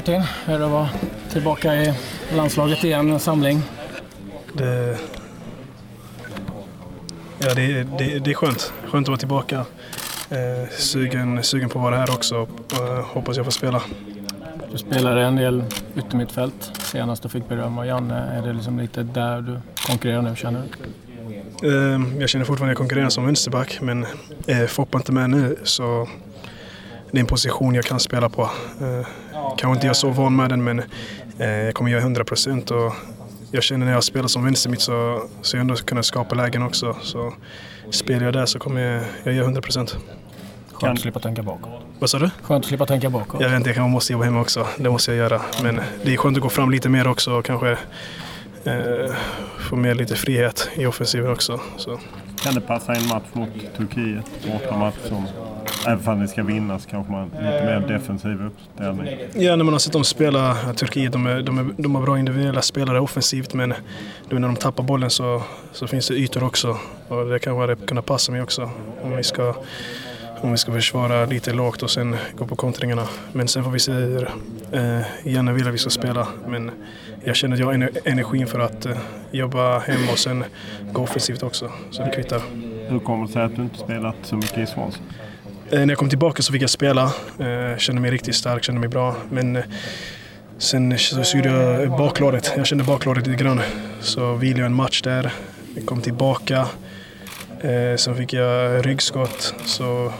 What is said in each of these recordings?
Martin, hur är det att vara tillbaka i landslaget igen, en samling? Det, ja, det, det, det är skönt. Skönt att vara tillbaka. Eh, sugen, sugen på att vara här också eh, hoppas jag får spela. Du spelade en del yttermittfält senast och fick beröm av Janne. Är det liksom lite där du konkurrerar nu, känner du? Eh, jag känner fortfarande att jag konkurrerar som vänsterback men är Foppa inte med nu så det är en position jag kan spela på. Kanske inte jag är så van med den men eh, jag kommer göra 100 procent och jag känner när jag spelar som vänstermitt så, så jag ändå kunna skapa lägen också. Så spelar jag där så kommer jag, jag göra 100 procent. Skönt att slippa tänka bakåt. Vad sa du? Skönt att slippa tänka bakåt. Jag vet inte, jag kanske måste jobba hemma också. Det måste jag göra. Men det är skönt att gå fram lite mer också och kanske eh, få mer lite frihet i offensiven också. Så. Kan det passa en match mot Turkiet? Bortamatch som, även om det ska vinnas, kanske man lite mer defensiv uppställning? Ja, när man har sett dem spela, Turkiet, de, är, de, är, de har bra individuella spelare offensivt men nu när de tappar bollen så, så finns det ytor också. Och det kanske hade kunnat passa mig också om vi ska om vi ska försvara lite lågt och sen gå på kontringarna. Men sen får vi se hur eh, Janne vill att vi ska spela. Men jag känner att jag har energin för att eh, jobba hem och sen gå offensivt också. Så det kvittar. Hur kommer det sig att du inte spelat så mycket i Swansea? Eh, när jag kom tillbaka så fick jag spela. Eh, kände mig riktigt stark, kände mig bra. Men eh, sen så gjorde jag baklåret. Jag kände baklåret lite grann. Så vilade jag en match där. Jag kom tillbaka. Sen fick jag ryggskott. Så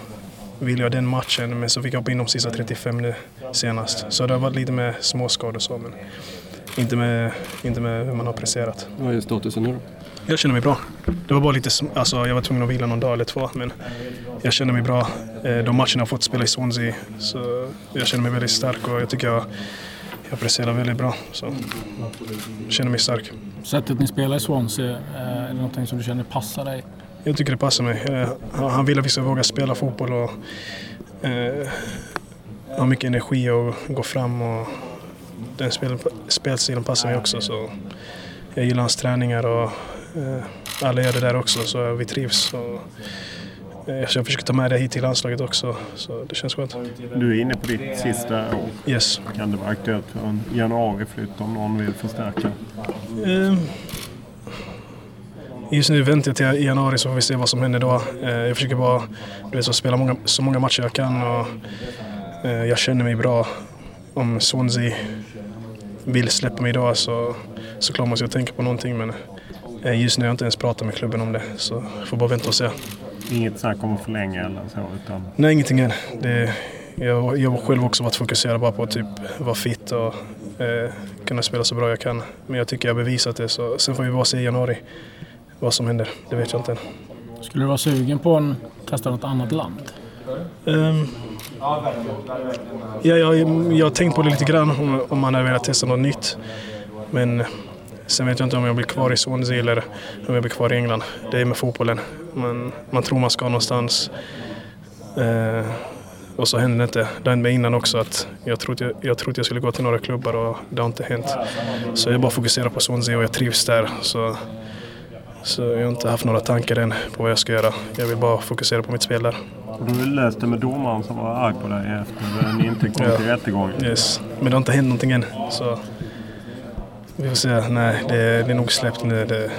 vilade jag den matchen, men så fick jag hoppa in de sista 35 nu senast. Så det har varit lite med småskador och så, men inte med, inte med hur man har presterat. Vad är statusen nu då? Jag känner mig bra. Det var bara lite, alltså jag var tvungen att vila någon dag eller två, men jag känner mig bra. Eh, de matcherna jag fått spela i Swansea, så jag känner mig väldigt stark och jag tycker jag, jag presterar väldigt bra. Så jag känner mig stark. Sättet ni spelar i Swansea, eh, är det någonting som du känner passar dig? Jag tycker det passar mig. Eh, han vill att vi ska våga spela fotboll och eh, ha mycket energi och gå fram. Och den spel, spelstilen passar mig också. Så jag gillar hans träningar och eh, alla gör det där också så vi trivs. Och, eh, jag försöker ta med det hit till landslaget också, så det känns skönt. Du är inne på ditt sista år. Yes. Kan det vara aktuellt för en januariflytt om någon vill förstärka? Um, Just nu väntar jag till januari så får vi se vad som händer då. Eh, jag försöker bara du vet, så spela många, så många matcher jag kan och eh, jag känner mig bra. Om Swansea vill släppa mig då så såklart måste jag tänka på någonting men eh, just nu har jag inte ens pratat med klubben om det så jag får bara vänta och se. Inget snack om att förlänga eller så? Utan... Nej, ingenting än. Det, jag, jag har själv också varit fokuserad bara på att typ vara fit och eh, kunna spela så bra jag kan. Men jag tycker jag har bevisat det så sen får vi bara se i januari vad som händer. Det vet jag inte än. Skulle du vara sugen på att testa något annat land? Um, ja, jag, jag har tänkt på det lite grann om, om man hade velat testa något nytt. Men sen vet jag inte om jag blir kvar i Swansea eller om jag blir kvar i England. Det är med fotbollen. Man, man tror man ska någonstans. Eh, och så händer det inte. Det hände mig innan också att jag trodde jag, jag trodde jag skulle gå till några klubbar och det har inte hänt. Så jag bara fokuserar på Swansea och jag trivs där. Så så jag har inte haft några tankar än på vad jag ska göra. Jag vill bara fokusera på mitt spel där. Du läste med domaren som var arg på dig efter att ni inte kom ja. till rättegång. Yes. Men det har inte hänt någonting än. Så vi får se. Nej, det, det är nog släppt nu. Det,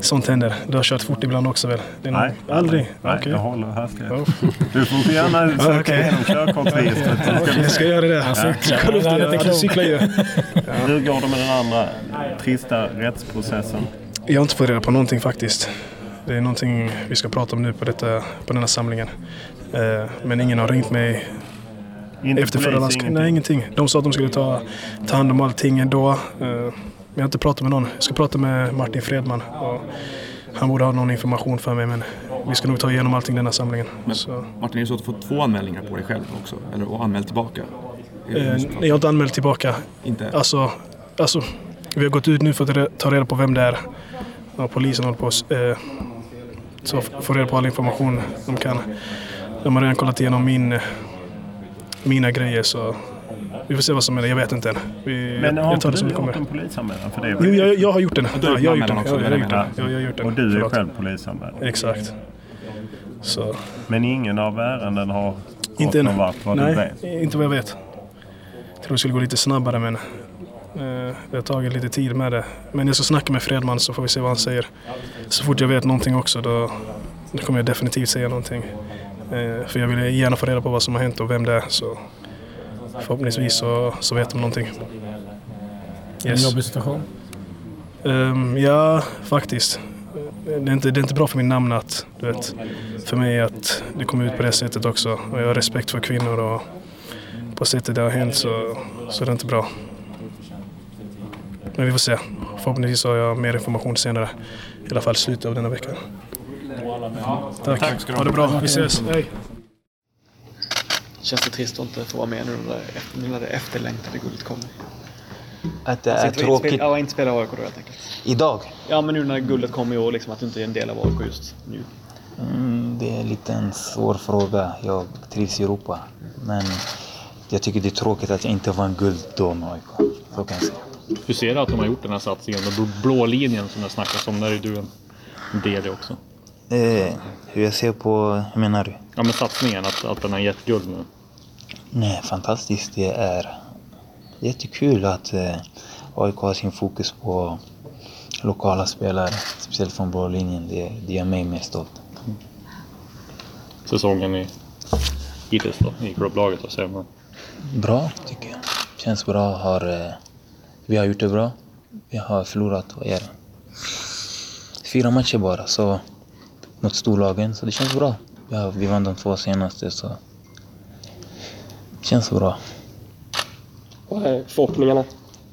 sånt händer. Du har kört fort ibland också väl? Det Nej, aldrig. Nej, okay. jag håller hastighet. Oh. Du får gärna söka okay. igenom körkortsregistret. okay, jag ska göra det. Han cyklar. Ja, du cyklar ju. Hur går det med den andra trista rättsprocessen? Jag har inte fått reda på någonting faktiskt. Det är någonting vi ska prata om nu på, detta, på den här samlingen. Eh, men ingen har ringt mig inte efter förra ingenting. Nej, ingenting. De sa att de skulle ta, ta hand om allting ändå. Eh, men jag har inte pratat med någon. Jag ska prata med Martin Fredman. Han borde ha någon information för mig men vi ska nog ta igenom allting den här samlingen. Men. Martin, är det så att du fått två anmälningar på dig själv också? Eller och anmält tillbaka? Eh, jag har inte anmält tillbaka. Inte? Alltså, alltså, vi har gått ut nu för att ta reda på vem det är. Och polisen håller på att eh, så får reda på all information de kan. De har redan kollat igenom min, mina grejer så vi får se vad som händer. Jag vet inte än. Vi, Men har inte du gjort en polisanmälan för det? Jo, jag, jag har gjort den. Ja, jag har gjort den. Också, jag, jag, gjort den. Jag, jag har gjort den. Och du är Förlåt. själv polisanmäld? Exakt. Så. Men ingen av ärenden har inte gått någon vart vad Nej, du vet? inte vad jag vet. trodde det skulle gå lite snabbare men det har tagit lite tid med det. Men jag ska snacka med Fredman så får vi se vad han säger. Så fort jag vet någonting också då, kommer jag definitivt säga någonting. Eh, för jag vill gärna få reda på vad som har hänt och vem det är. Så förhoppningsvis så, så vet de någonting. En jobbig situation? Um, ja, faktiskt. Det är, inte, det är inte bra för min namn att, du vet, för mig att det kommer ut på det sättet också. Och jag har respekt för kvinnor och på sättet det har hänt så, så är det inte bra. Men vi får se. Förhoppningsvis har jag mer information senare. I alla fall slutet av denna vecka. Tack. Tack ska du ha. Det bra. Vi ses. Hej. Känns det trist att inte få vara med nu när det- efterlängtade guldet kommer? Att det är Alltså, inte- tråkigt Ja, inte spela AIK då helt enkelt. idag. Ja, men nu när guldet kommer i år, liksom att du inte är en del av AIK just nu. Mm, det är lite en svår fråga. Jag trivs i Europa. Men jag tycker det är tråkigt att jag inte vann guld då med AIK. Så kan jag säga. Hur ser du att de har gjort den här satsningen? Den blå- linjen som det snackas om, där är du en del i också. Eh, hur jag ser på, hur menar du? Ja men satsningen, att, att den har gett guld nu. Nej, fantastiskt. Det är jättekul att eh, AIK har sin fokus på lokala spelare. Speciellt från blå linjen. Det, det gör mig mer stolt. Säsongen i, hittills då, i klubblaget. Vad säger man? Bra, tycker jag. Känns bra. Har, eh, vi har gjort det bra. Vi har förlorat, vad är det? Fyra matcher bara, så mot storlagen. Så det känns bra. Har, vi vann de två senaste, så det känns bra. Vad är förhoppningarna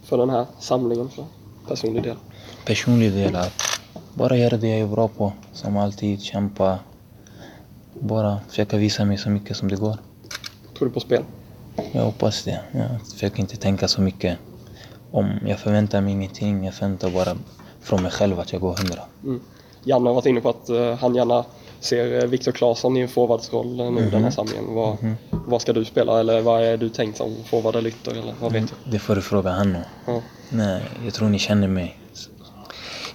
för den här samlingen för personlig del? Personlig del att bara göra det jag är bra på. Som alltid, kämpa. Bara försöka visa mig så mycket som det går. Tror du på spel? Jag hoppas det. Jag försöker inte tänka så mycket om. Jag förväntar mig ingenting. Jag förväntar bara från mig själv att jag går hundra. Janne har varit inne på att eh, han gärna ser eh, Viktor Claesson i en forwardsroll eh, nu den här samlingen. Vad, vad ska du spela eller vad är du tänkt som forward eller ytter eller vad vet du? Det får du fråga han om. Ja. Nej, jag tror ni känner mig.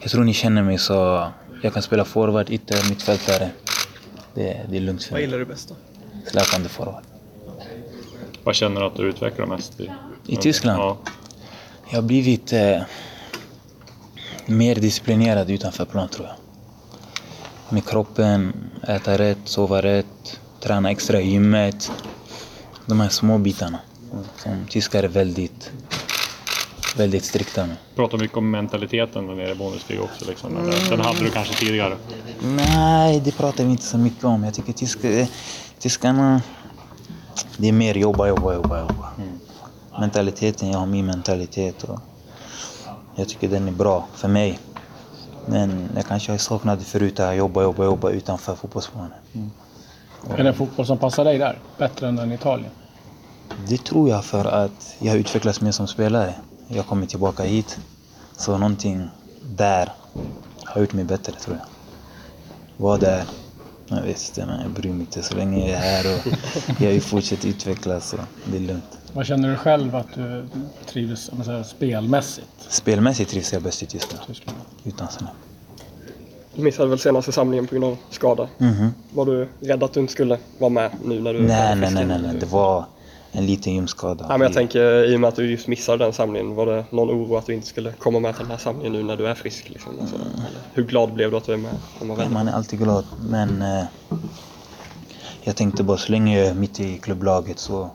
Jag tror ni känner mig så jag kan spela forward, ytter, mittfältare. Det, det är lugnt för Vad mig. gillar du bäst då? Släpande forward. Vad känner du att du utvecklar mest i? I Tyskland? Ja. Jag har blivit eh, mer disciplinerad utanför plan tror jag. Med kroppen, äta rätt, sova rätt, träna extra i gymmet. De här små bitarna som tyskar är väldigt, väldigt strikta med. Pratar mycket om mentaliteten där nere i Bundesliga också. Liksom. Eller, Den hade du kanske tidigare. Nej, det pratar vi inte så mycket om. Jag tycker tysk, eh, tyskarna, det är mer jobba, jobba, jobba, jobba. Mentaliteten, jag har min mentalitet och jag tycker den är bra för mig. Men jag kanske det förut, att jobba, jobba, jobba utanför fotbollsplanen. Är det fotboll som passar dig där? Bättre än den i Italien? Det tror jag för att jag har utvecklats mer som spelare. Jag kommit tillbaka hit. Så någonting där har gjort mig bättre tror jag. Vad det är, jag vet inte, men jag bryr mig inte. Så länge jag är här och jag fortsätter utvecklas så det är lugnt. Vad känner du själv att du trivs om man säger, spelmässigt? Spelmässigt trivs jag bäst i Tyskland. Tyskland? Utan sådana. Du missade väl senaste samlingen på grund av skada? Mhm. Var du rädd att du inte skulle vara med nu när du Nej, nej, nej, nej, nej. Det var en liten ljumskada. Nej, men jag tänker i och med att du just missade den samlingen, var det någon oro att du inte skulle komma med till den här samlingen nu när du är frisk? Liksom? Alltså, eller hur glad blev du att du är med? Ja? Man är alltid glad, men eh, jag tänkte bara så länge jag är mitt i klubblaget så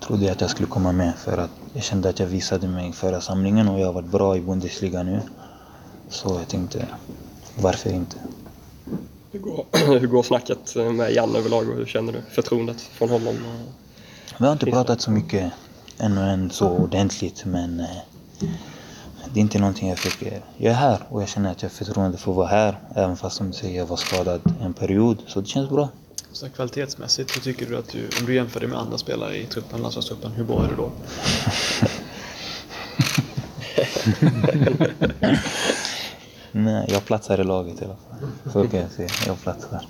trodde jag att jag skulle komma med för att jag kände att jag visade mig förra samlingen och jag har varit bra i Bundesliga nu. Så jag tänkte, varför inte? Hur, går, hur går snacket med Janne överlag och hur känner du förtroendet från honom? Vi har inte pratat så mycket ännu än så ordentligt men eh, det är inte någonting jag försöker. Jag är här och jag känner att jag har förtroende för att vara här även fast som du säger jag var skadad en period så det känns bra. Så kvalitetsmässigt, hur tycker du att du, om du jämför dig med andra spelare i truppen, landslagstruppen, hur bra är du då? Nej, jag platsar i laget i alla fall. Så kan jag säga, jag platsar.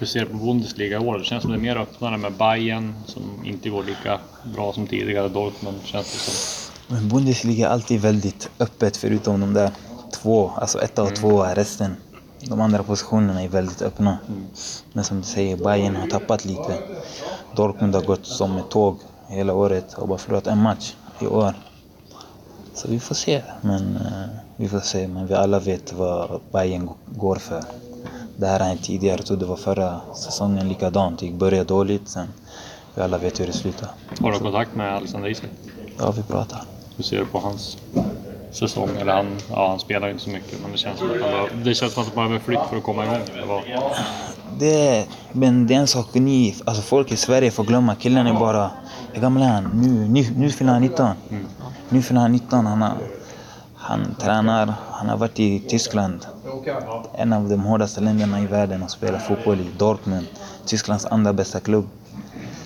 Du på Bundesliga i år? Det känns som det är mer öppnare med Bayern som inte går lika bra som tidigare. Dortmund känns det som. Men Bundesliga är alltid väldigt öppet förutom de där två, alltså etta och tvåa, resten. De andra positionerna är väldigt öppna. Men som du säger, Bayern har tappat lite. Dortmund har gått som ett tåg hela året och bara förlorat en match i år. Så vi får se. Men eh, vi får se. Men vi alla vet vad Bayern går för. Det här har hänt tidigare. Jag tror det var förra säsongen likadant. Det började dåligt, sen vi alla vet hur det slutar. Har du kontakt med Alexander Isak? Ja, vi pratar. Hur ser du på hans säsong? Eller han, ja, han spelar ju inte så mycket men det känns som att han, behöver- det känns som att han behöver flytt för att komma igång. Vad? Det, men det är en sak ni, alltså folk i Sverige får glömma. Killen är bara, hur gammal är han? Nu, nu, nu fyller han 19. Nu fyller han 19. Han, har, han tränar, han har varit i Tyskland. En av de hårdaste länderna i världen och spelar fotboll i Dortmund. Tysklands andra bästa klubb.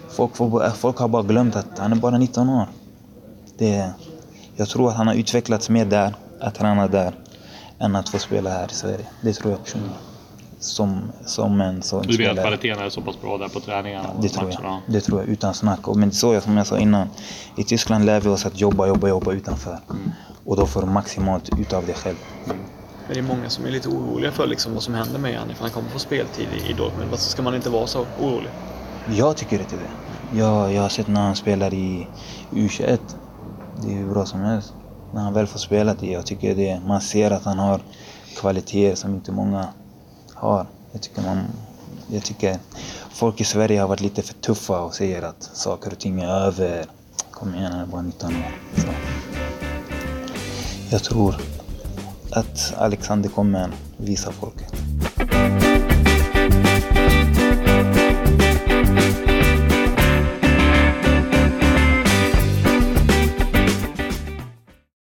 Folk, får, folk har bara glömt att han är bara 19 år. Det, jag tror att han har utvecklats mer där, att träna där, än att få spela här i Sverige. Det tror jag personligen. Som, som en sån Du menar att spelare. kvaliteten är så pass bra där på träningarna och Det tror jag. Det tror jag utan snack. Men så jag, som jag sa innan. I Tyskland lär vi oss att jobba, jobba, jobba utanför. Och då får du maximalt ut av det själv. Men det är många som är lite oroliga för liksom vad som händer med Janne, ifall han kommer få speltid i, i Dortmund. Varför ska man inte vara så orolig? Jag tycker inte det. Jag, jag har sett när han spelar i U21. Det är hur bra som helst. När han väl får spela det. Jag tycker det. Man ser att han har kvaliteter som inte många har. Jag tycker, man, jag tycker folk i Sverige har varit lite för tuffa och säger att saker och ting är över. Kom igen, han är bara 19 år. Så. Jag tror att Alexander kommer visa folket.